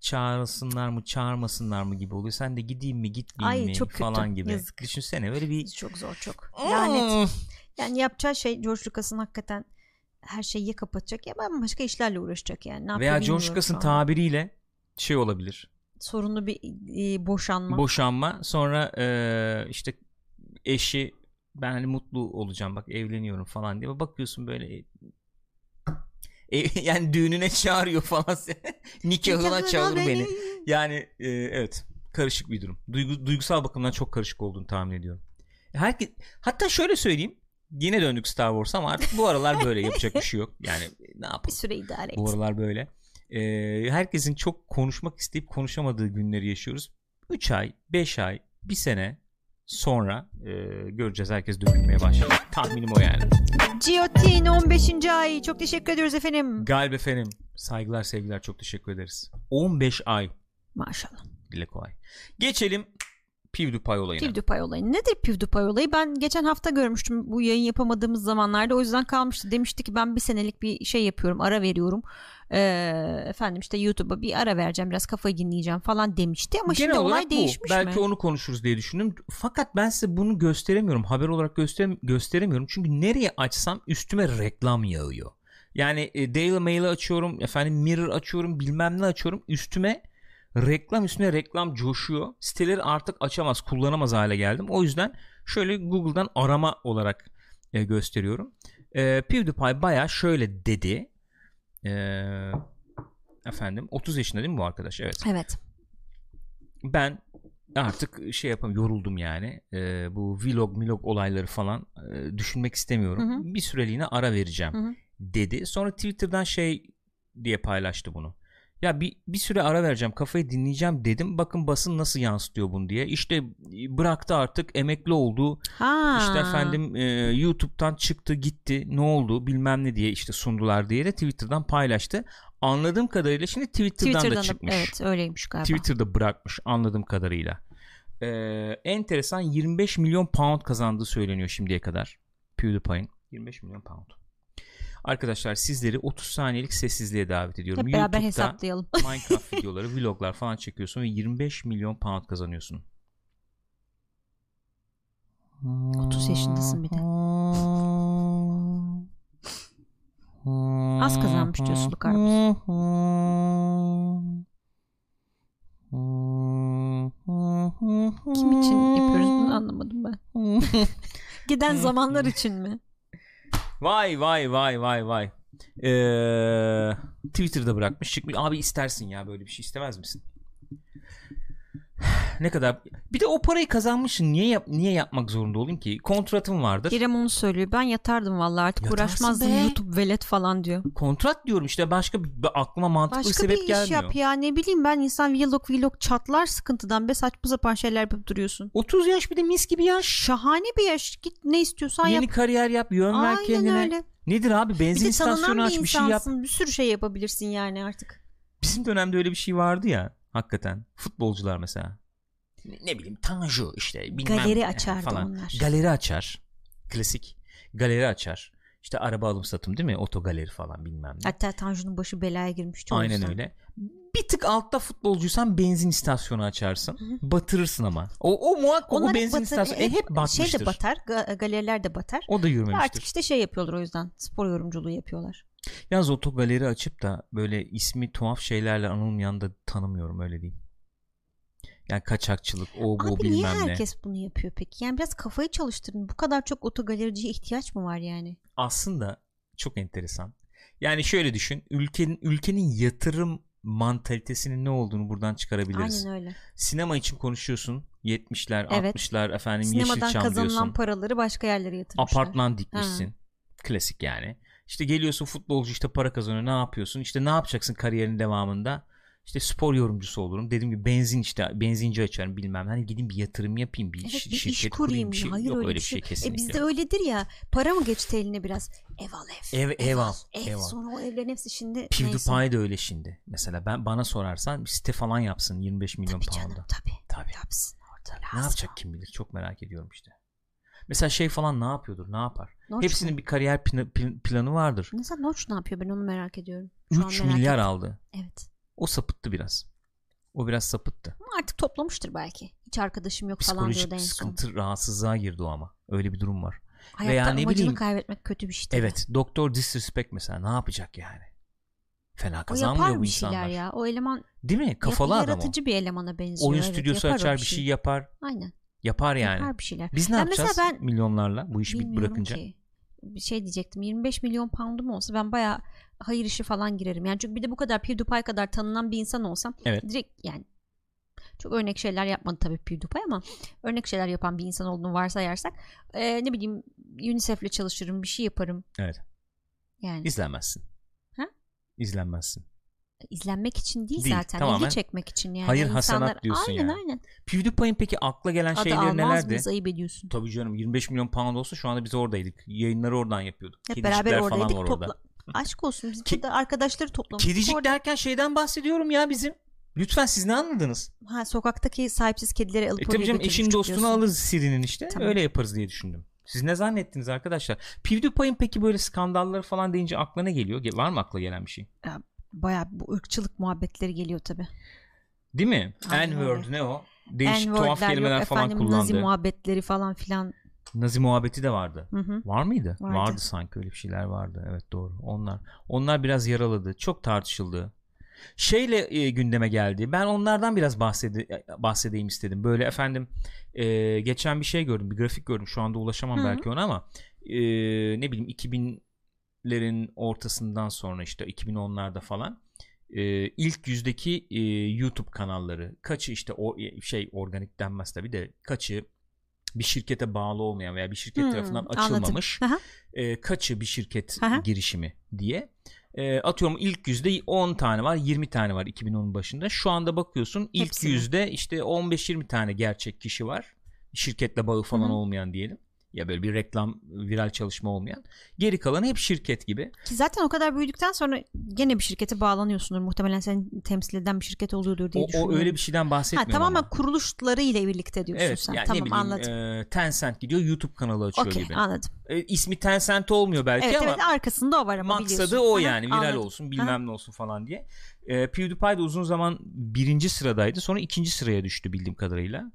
çağırsınlar mı çağırmasınlar mı gibi oluyor sen de gideyim mi gitmeyeyim Ay, mi çok kötü. falan gibi Yazık. düşünsene böyle bir Çok zor çok. Lanet. Yani yapacağı şey George Lucas'ın hakikaten her şeyi kapatacak ya ben başka işlerle uğraşacak yani. Ne veya George Lucas'ın tabiriyle şey olabilir sorunlu bir e, boşanma. boşanma sonra e, işte eşi ben hani mutlu olacağım bak evleniyorum falan diye bakıyorsun böyle e, yani düğününe çağırıyor falan nikahına çağır beni. beni. yani e, evet karışık bir durum Duygu, duygusal bakımdan çok karışık olduğunu tahmin ediyorum Herkes, hatta şöyle söyleyeyim yine döndük Star Wars'a ama artık bu aralar böyle yapacak bir şey yok yani ne Bir yapalım süre idare et. bu aralar böyle. Ee, herkesin çok konuşmak isteyip konuşamadığı günleri yaşıyoruz. 3 ay, 5 ay, 1 sene sonra e, göreceğiz herkes dökülmeye başlayacak. Tahminim o yani. Giotin 15. ay. Çok teşekkür ediyoruz efendim. Galip efendim. Saygılar sevgiler çok teşekkür ederiz. 15 ay Maşallah. dile kolay. Geçelim PewDiePie olayına. PewDiePie olayı. Nedir PewDiePie olayı? Ben geçen hafta görmüştüm bu yayın yapamadığımız zamanlarda. O yüzden kalmıştı. Demişti ki ben bir senelik bir şey yapıyorum. Ara veriyorum. Ee, efendim işte YouTube'a bir ara vereceğim. Biraz kafayı dinleyeceğim falan demişti. Ama Genel şimdi olay bu. değişmiş Belki mi? onu konuşuruz diye düşündüm. Fakat ben size bunu gösteremiyorum. Haber olarak göster gösteremiyorum. Çünkü nereye açsam üstüme reklam yağıyor. Yani e, Daily Mail'i açıyorum, efendim Mirror açıyorum, bilmem ne açıyorum. Üstüme reklam üstüne reklam coşuyor. Siteleri artık açamaz, kullanamaz hale geldim. O yüzden şöyle Google'dan arama olarak e, gösteriyorum. E, PewDiePie baya şöyle dedi. E, efendim 30 yaşında değil mi bu arkadaş? Evet. Evet. ben artık şey yapam yoruldum yani. Ee, bu vlog milog olayları falan e, düşünmek istemiyorum. Hı hı. Bir süreliğine ara vereceğim Hı hı. dedi. Sonra Twitter'dan şey diye paylaştı bunu. Ya bir, bir süre ara vereceğim kafayı dinleyeceğim dedim. Bakın basın nasıl yansıtıyor bunu diye. İşte bıraktı artık emekli oldu. Ha. İşte efendim e, YouTube'dan çıktı gitti ne oldu bilmem ne diye işte sundular diye de Twitter'dan paylaştı. Anladığım kadarıyla şimdi Twitter'dan, Twitter'dan da da, çıkmış. evet öyleymiş galiba. Twitter'da bırakmış anladığım kadarıyla. Ee, enteresan 25 milyon pound kazandığı söyleniyor şimdiye kadar. PewDiePie'in 25 milyon pound. Arkadaşlar sizleri 30 saniyelik sessizliğe davet ediyorum. Hep beraber YouTube'da hesaplayalım. Minecraft videoları, vloglar falan çekiyorsun ve 25 milyon pound kazanıyorsun. 30 yaşındasın bir de. Az kazanmış diyorsun Lukarmus. Kim için yapıyoruz bunu anlamadım ben. Giden zamanlar için mi? Vay vay vay vay vay. Ee, Twitter'da bırakmış çıkmış. Abi istersin ya böyle bir şey istemez misin? ne kadar bir de o parayı kazanmışsın niye yap niye yapmak zorunda olayım ki kontratım vardır İrem onu söylüyor. Ben yatardım vallahi artık Yatarsın uğraşmazdım. be. YouTube velet falan diyor. kontrat diyorum işte başka bir, bir aklıma mantıklı bir Başka sebep bir iş gelmiyor yap ya ne bileyim ben insan vlog vlog çatlar sıkıntıdan be saçma sapan şeyler yapıp duruyorsun. 30 yaş bir de mis gibi yaş Şahane bir yaş git ne istiyorsan yeni yap. kariyer yap yön ver Aynen kendine öyle. nedir abi Bir benzin tanınan istasyonu bir aç bir şey yap. Bir sürü şey yapabilirsin yani artık. bizim dönemde öyle bir şey vardı ya hakikaten futbolcular mesela ne, bileyim Tanju işte bilmem Galeri açardı falan. onlar. galeri açar klasik galeri açar işte araba alım satım değil mi oto galeri falan bilmem ne Hatta Tanju'nun başı belaya girmişti. aynen yüzden. öyle bir tık altta futbolcuysan benzin istasyonu açarsın Hı. batırırsın ama o, o muhakkak Onlar o benzin batır- istasyonu e, hep batmıştır Şey de batar, ga- galeriler de batar. o da yürümemiştir Artık işte şey yapıyorlar o yüzden. Spor yorumculuğu yapıyorlar. Yalnız oto galeri açıp da böyle ismi tuhaf şeylerle anılmayan da tanımıyorum öyle diyeyim. Yani kaçakçılık, o bu Abi niye bilmem ne. herkes bunu yapıyor peki? Yani biraz kafayı çalıştırın. Bu kadar çok otogalericiye ihtiyaç mı var yani? Aslında çok enteresan. Yani şöyle düşün, ülkenin ülkenin yatırım mantalitesinin ne olduğunu buradan çıkarabiliriz. Aynen öyle. Sinema için konuşuyorsun. 70'ler, Evet. 60'lar efendim Sinemadan Yeşilçam kazanılan diyorsun. paraları başka yerlere yatırmışlar. Apartman dikmişsin. Klasik yani. İşte geliyorsun futbolcu işte para kazanıyor. Ne yapıyorsun? İşte ne yapacaksın kariyerin devamında? İşte spor yorumcusu olurum. Dediğim gibi benzin işte benzinci açarım bilmem. Hani gideyim bir yatırım yapayım bir, Evet şi- bir iş şirket kurayım. bir şey. Hayır Yok öyle, öyle bir şey. kesinlikle. E bizde öyledir ya. Para mı geçti eline biraz? Ev al ev. Ev- ev al, Ev. ev al. Sonra o evlerin hepsi şimdi neyse. PewDiePie de öyle şimdi. Mesela ben bana sorarsan bir site falan yapsın 25 milyon Tabii canım pound'a. tabii. Tabii. Yapsın orada lazım. Ne yapacak kim bilir çok merak ediyorum işte. Mesela şey falan ne yapıyordur ne yapar? Notch Hepsinin mu? bir kariyer pla- pl- planı vardır. Mesela Notch ne yapıyor ben onu merak ediyorum. Şu an 3 merak milyar ettim. aldı. Evet. O sapıttı biraz. O biraz sapıttı. Ama artık toplamıştır belki. Hiç arkadaşım yok falan diyordu en sıkıntı rahatsızlığa girdi o ama. Öyle bir durum var. Hayatta Veya ne bileyim- kaybetmek kötü bir şey tabii. Evet. Doktor Disrespect mesela ne yapacak yani? Fena O kazanmıyor yapar bu bir şeyler insanlar. ya. O eleman Değil mi? Kafalı yap- adam o. yaratıcı bir elemana benziyor. Oyun evet. stüdyosu o açar bir şey yapar. Aynen. Yapar yani. Yapar bir şeyler. Biz ne Ya yapacağız ben- milyonlarla bu işi Bilmiyorum bırakınca? ki. Şey diyecektim. 25 milyon poundum olsa ben baya hayır işi falan girerim. Yani çünkü bir de bu kadar PewDiePie kadar tanınan bir insan olsam Evet. direkt yani çok örnek şeyler yapmadı tabii PewDiePie ama örnek şeyler yapan bir insan olduğunu varsayarsak e, ne bileyim UNICEF'le çalışırım bir şey yaparım. Evet. Yani İzlenmezsin. Ha? İzlenmezsin. İzlenmek için değil, Değil, zaten tamamen ilgi çekmek için yani. hayır İnsanlar- hasenat diyorsun aynen, yani. Aynen PewDiePie'in peki akla gelen Adı şeyleri almaz nelerdi? mıyız ayıp ediyorsun. Tabii canım 25 milyon pound olsa şu anda biz oradaydık. Yayınları oradan yapıyorduk. Hep Kedicikler beraber falan oradaydık var topla. orada. Aşk olsun biz Ke- burada arkadaşları toplamıştık. Kedicik orada. derken şeyden bahsediyorum ya bizim. Lütfen siz ne anladınız? Ha, sokaktaki sahipsiz kedileri alıp E oraya tabii canım eşin dostunu diyorsun. alırız Siri'nin işte. Tamam. Öyle yaparız diye düşündüm. Siz ne zannettiniz arkadaşlar? PewDiePie'in peki böyle skandalları falan deyince aklına geliyor? Ge- Var mı akla gelen bir şey? Baya bu ırkçılık muhabbetleri geliyor tabi. Değil mi? N-word ne o? Değişik tuhaf kelimeler yok falan efendim kullandı. nazi Nazi, muhabbetleri falan filan. muhabbeti de vardı. Hı hı. Var mıydı? Vardı. Vardı sanki öyle bir şeyler vardı. Evet doğru. Onlar onlar biraz yaraladı. Çok tartışıldı. Şeyle e, gündeme geldi. Ben onlardan biraz bahsede, bahsedeyim istedim. Böyle efendim e, geçen bir şey gördüm. Bir grafik gördüm. Şu anda ulaşamam Hı hı. belki ona ama e, ne bileyim 2000'lerin ortasından sonra işte 2010'larda falan e, ilk yüzdeki e, YouTube kanalları kaçı işte o şey organik denmez tabi de kaçı bir şirkete bağlı olmayan veya bir şirket Hmm, tarafından açılmamış e, kaçı bir şirket Aha. girişimi diye e, atıyorum ilk yüzde 10 tane var 20 tane var 2010'un başında şu anda bakıyorsun ilk Hepsi mi? yüzde işte 15-20 tane gerçek kişi var şirketle bağı falan Hı hı. olmayan diyelim ya böyle bir reklam viral çalışma olmayan geri kalanı hep şirket gibi Ki zaten o kadar büyüdükten sonra gene bir şirkete bağlanıyorsundur. Muhtemelen seni temsil eden bir şirket oluyordur diye o, o düşünüyorum. öyle bir şeyden ha, bahsetmiyorum tamamen ama. kuruluşları ile birlikte diyorsun Evet sen. yani tamam bileyim anladım. e, Tencent gidiyor YouTube kanalı açıyor Okey gibi. anladım. E, ismi Tencent olmuyor belki Evet ama evet arkasında o var ama maksadı biliyorsun. o Aha, yani viral anladım. olsun bilmem ne olsun falan diye. E, PewDiePie de uzun zaman birinci sıradaydı sonra ikinci sıraya düştü bildiğim kadarıyla.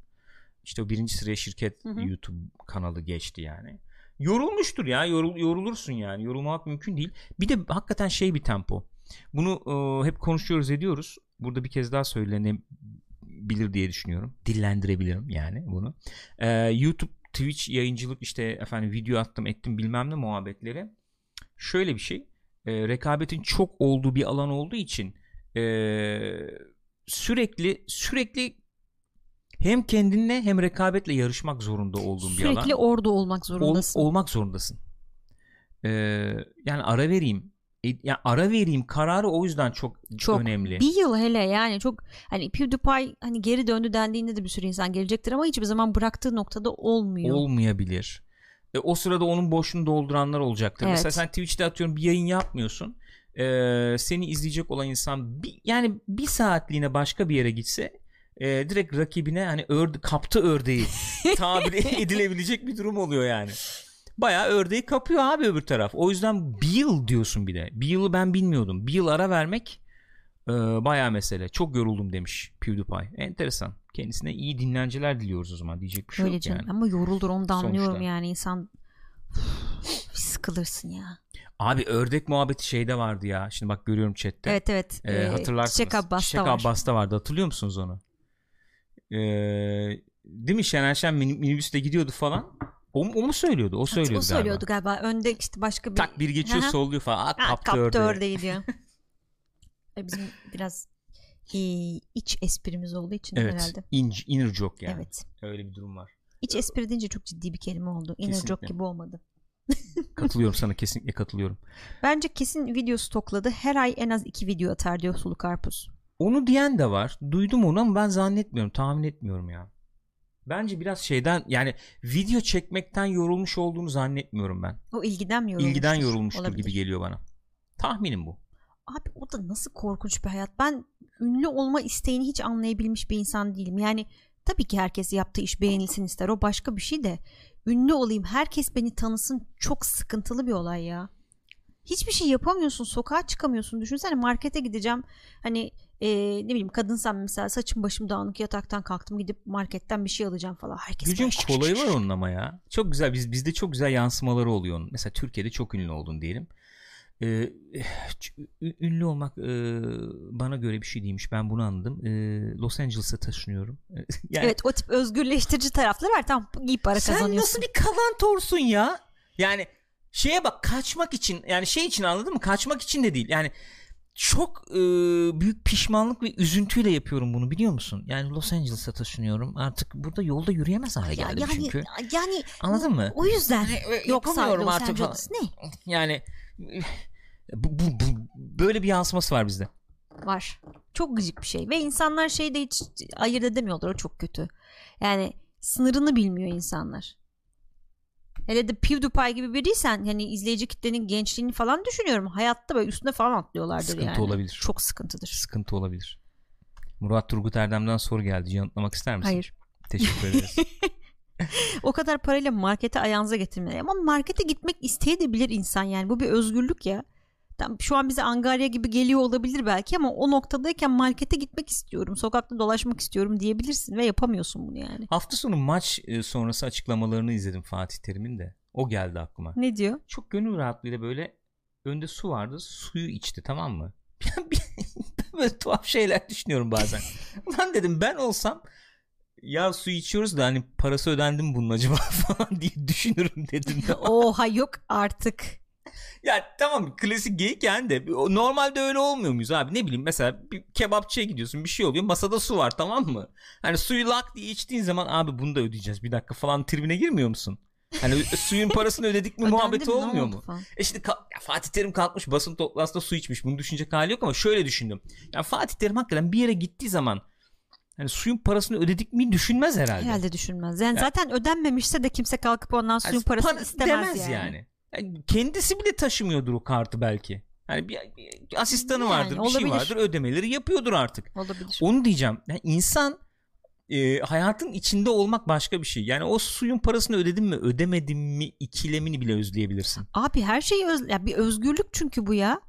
İşte o birinci sıraya şirket Hı hı. YouTube kanalı geçti yani. Yorulmuştur ya yorul, yorulursun yani yorulmak mümkün değil. Bir de hakikaten şey bir tempo. Bunu e, hep konuşuyoruz ediyoruz. Burada bir kez daha söylenebilir diye düşünüyorum. Dillendirebilirim yani bunu. E, YouTube, Twitch yayıncılık işte efendim video attım ettim bilmem ne muhabbetleri. Şöyle bir şey. e, rekabetin çok olduğu bir alan olduğu için e, sürekli sürekli hem kendinle hem rekabetle yarışmak zorunda olduğun bir alan. Sürekli orada olmak Ol- zorundasın. olmak zorundasın. Ee, yani ara vereyim. E, ya ara vereyim kararı o yüzden çok, Çok. önemli. Bir yıl hele yani çok hani PewDiePie hani geri döndü dendiğinde de bir sürü insan gelecektir ama hiçbir zaman bıraktığı noktada olmuyor. Olmayabilir. E, o sırada onun boşluğunu dolduranlar olacaktır. Evet. Mesela sen Twitch'te atıyorum bir yayın yapmıyorsun. Ee, seni izleyecek olan insan bir, yani bir saatliğine başka bir yere gitse e, direkt rakibine hani örde, kaptı ördeği tabir edilebilecek bir durum oluyor yani. Bayağı ördeği kapıyor abi öbür taraf. O yüzden bir yıl diyorsun bir de. Bir yılı ben bilmiyordum. Bir yıl ara vermek e, bayağı mesele. Çok yoruldum demiş PewDiePie. Enteresan. Kendisine iyi dinlenceler diliyoruz o zaman. Diyecek bir şey Öyle yok canım yani. ama yoruldur onu da anlıyorum Sonuçta. yani insan sıkılırsın ya. Abi ördek muhabbeti şeyde vardı ya. Şimdi bak görüyorum chatte. Evet evet. Ee, Ee, hatırlarsınız. Çiçek Abbas'ta Çiçek. Abbas'ta vardı. Hatırlıyor musunuz onu? Ee, değil mi Şener Şen mini- minibüste gidiyordu falan. O, o mu söylüyordu? O söylüyordu, o söylüyordu galiba. Önde işte başka bir Tak bir geçiyor solluyor falan. Aa, kaptı, kaptı ördeği. ördeği diyor. E, Bizim biraz e, iç esprimiz olduğu için Evet. herhalde. inc- inner joke yani. Evet. Öyle bir durum var. İç espri deyince çok ciddi bir kelime oldu. Inner Kesinlikle. joke gibi olmadı. Katılıyorum sana kesinlikle katılıyorum. Bence kesin video stokladı. Her ay en az iki video atar diyor Sulu Karpuz. Onu diyen de var. Duydum onu ama ben zannetmiyorum. Tahmin etmiyorum ya. Bence biraz şeyden yani video çekmekten yorulmuş olduğunu zannetmiyorum ben. O ilgiden mi yorulmuştur? İlgiden yorulmuştur Olabilir. gibi geliyor bana. Tahminim bu. Abi o da nasıl korkunç bir hayat. Ben ünlü olma isteğini hiç anlayabilmiş bir insan değilim. Yani tabii ki herkes yaptığı iş beğenilsin ister. O başka bir şey de. Ünlü olayım, herkes beni tanısın çok sıkıntılı bir olay ya. Hiçbir şey yapamıyorsun, sokağa çıkamıyorsun. Düşünsene markete gideceğim. Hani e, ne bileyim kadınsam mesela saçım başım dağınık yataktan kalktım gidip marketten bir şey alacağım falan. Herkes Gücün şık kolayı şık var şık. onun ama ya. Çok güzel. Biz bizde çok güzel yansımaları oluyor onun. Mesela Türkiye'de çok ünlü oldun diyelim. Ee, ünlü olmak e, bana göre bir şey değilmiş. Ben bunu anladım. Ee, Los Angeles'a taşınıyorum. yani Evet o tip özgürleştirici tarafları var. Tamam iyi para sen kazanıyorsun. nasıl bir kalantorsun ya? Yani şeye bak kaçmak için yani şey için anladın mı? Kaçmak için de değil. Yani çok e, büyük pişmanlık ve üzüntüyle yapıyorum bunu biliyor musun? Yani Los Angeles'a taşınıyorum. Artık burada yolda yürüyemez hale Ya- geldim yani, çünkü. yani Anladın mı? o yüzden Yani, e, yapamıyorum Los artık Angeles ne? Yani bu, bu, bu- böyle bir yansıması var bizde. var. Çok gıcık bir şey ve insanlar şeyde hiç ayırt edemiyorlar o çok kötü. Yani sınırını bilmiyor insanlar. Hele de PewDiePie gibi biriysen yani izleyici kitlenin gençliğini falan düşünüyorum. Hayatta böyle üstüne falan atlıyorlardır Sıkıntı yani. olabilir. Çok sıkıntıdır. Sıkıntı olabilir. Murat Turgut Erdem'den soru geldi. Yanıtlamak ister misin? Hayır. Teşekkür ederiz. O kadar parayla markete ayağınıza getirmeyi. Ama markete gitmek isteyebilir insan yani. Bu bir özgürlük ya. Şu an bize Angarya gibi geliyor olabilir belki ama o noktadayken markete gitmek istiyorum. Sokakta dolaşmak istiyorum diyebilirsin ve yapamıyorsun bunu yani. Hafta sonu maç e, sonrası açıklamalarını izledim Fatih Terim'in de. O geldi aklıma. Ne diyor? Çok gönül rahatlığıyla böyle önde su vardı. Suyu içti tamam mı? böyle tuhaf şeyler düşünüyorum bazen. Lan dedim ben olsam ya su içiyoruz da hani parası ödendi mi bunun acaba falan diye düşünürüm dedim. Oha yok artık. ya tamam klasik geyik yani de normalde öyle olmuyor muyuz abi ne bileyim mesela bir kebapçıya gidiyorsun bir şey oluyor masada su var tamam mı hani suyu lak diye içtiğin zaman abi bunu da ödeyeceğiz bir dakika falan tribine girmiyor musun Hani suyun parasını ödedik mi muhabbeti mi? Olmuyor mu? falan? E şimdi ka- ya Fatih Terim kalkmış basın toplantısında su içmiş. Bunu düşünecek hali yok ama şöyle düşündüm. Ya Fatih Terim hakikaten bir yere gittiği zaman hani suyun parasını ödedik mi düşünmez herhalde. Herhalde düşünmez. Yani Ya- zaten ödenmemişse de kimse kalkıp ondan suyun Yani parasını para- istemez demez yani. Yani kendisi bile taşımıyordur o kartı belki. Yani bir, bir asistanı Yani vardır, bir şey olabilir. vardır, ödemeleri yapıyordur artık. Olabilir. Onu diyeceğim. Yani insan e, hayatın içinde olmak başka bir şey. Yani o suyun parasını ödedim mi, ödemedim mi ikilemini bile özleyebilirsin. Abi her şey öz, ya bir özgürlük çünkü bu ya.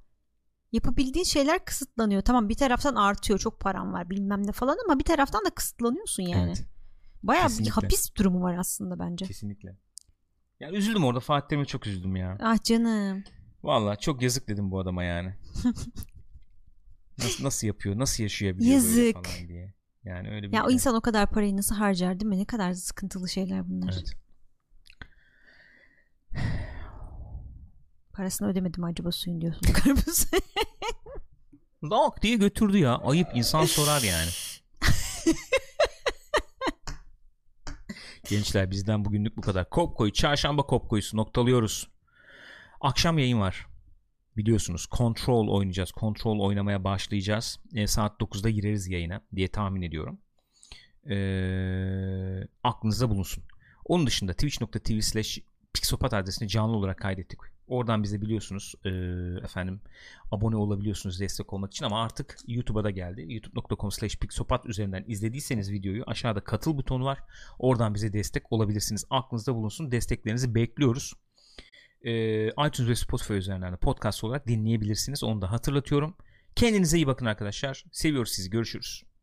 Yapabildiğin şeyler kısıtlanıyor. Tamam bir taraftan artıyor çok param var bilmem ne falan ama bir taraftan da kısıtlanıyorsun yani. Evet. Bayağı bir kesinlikle. hapis durumu var aslında bence. Kesinlikle. Yani üzüldüm orada Fatih Terim'e çok üzüldüm ya. Ah canım. Vallahi çok yazık dedim bu adama yani. nasıl, nasıl yapıyor? Nasıl yaşayabiliyor böyle Yazık. falan diye. Yani öyle bir Ya o insan o kadar parayı nasıl harcar değil mi? Ne kadar sıkıntılı şeyler bunlar. Evet. Parasını ödemedim acaba suyun diyorsun. Karpuz. Lak diye götürdü ya. Ayıp insan sorar yani. Gençler bizden bugünlük bu kadar. Kopko'yu çarşamba Kopko'yu noktalıyoruz. Akşam yayın var. Biliyorsunuz Control oynayacağız. Control oynamaya başlayacağız. E, saat 9'da gireriz yayına diye tahmin ediyorum. E, aklınızda bulunsun. Onun dışında twitch.tv slash pixopat adresini canlı olarak kaydettik. Oradan bize biliyorsunuz e, efendim abone olabiliyorsunuz destek olmak için ama artık YouTube'a da geldi. youtube.com slash pixopat üzerinden izlediyseniz videoyu aşağıda katıl butonu var. Oradan bize destek olabilirsiniz. Aklınızda bulunsun. Desteklerinizi bekliyoruz. E, iTunes ve Spotify üzerinden de podcast olarak dinleyebilirsiniz. Onu da hatırlatıyorum. Kendinize iyi bakın arkadaşlar. Seviyoruz sizi. Görüşürüz.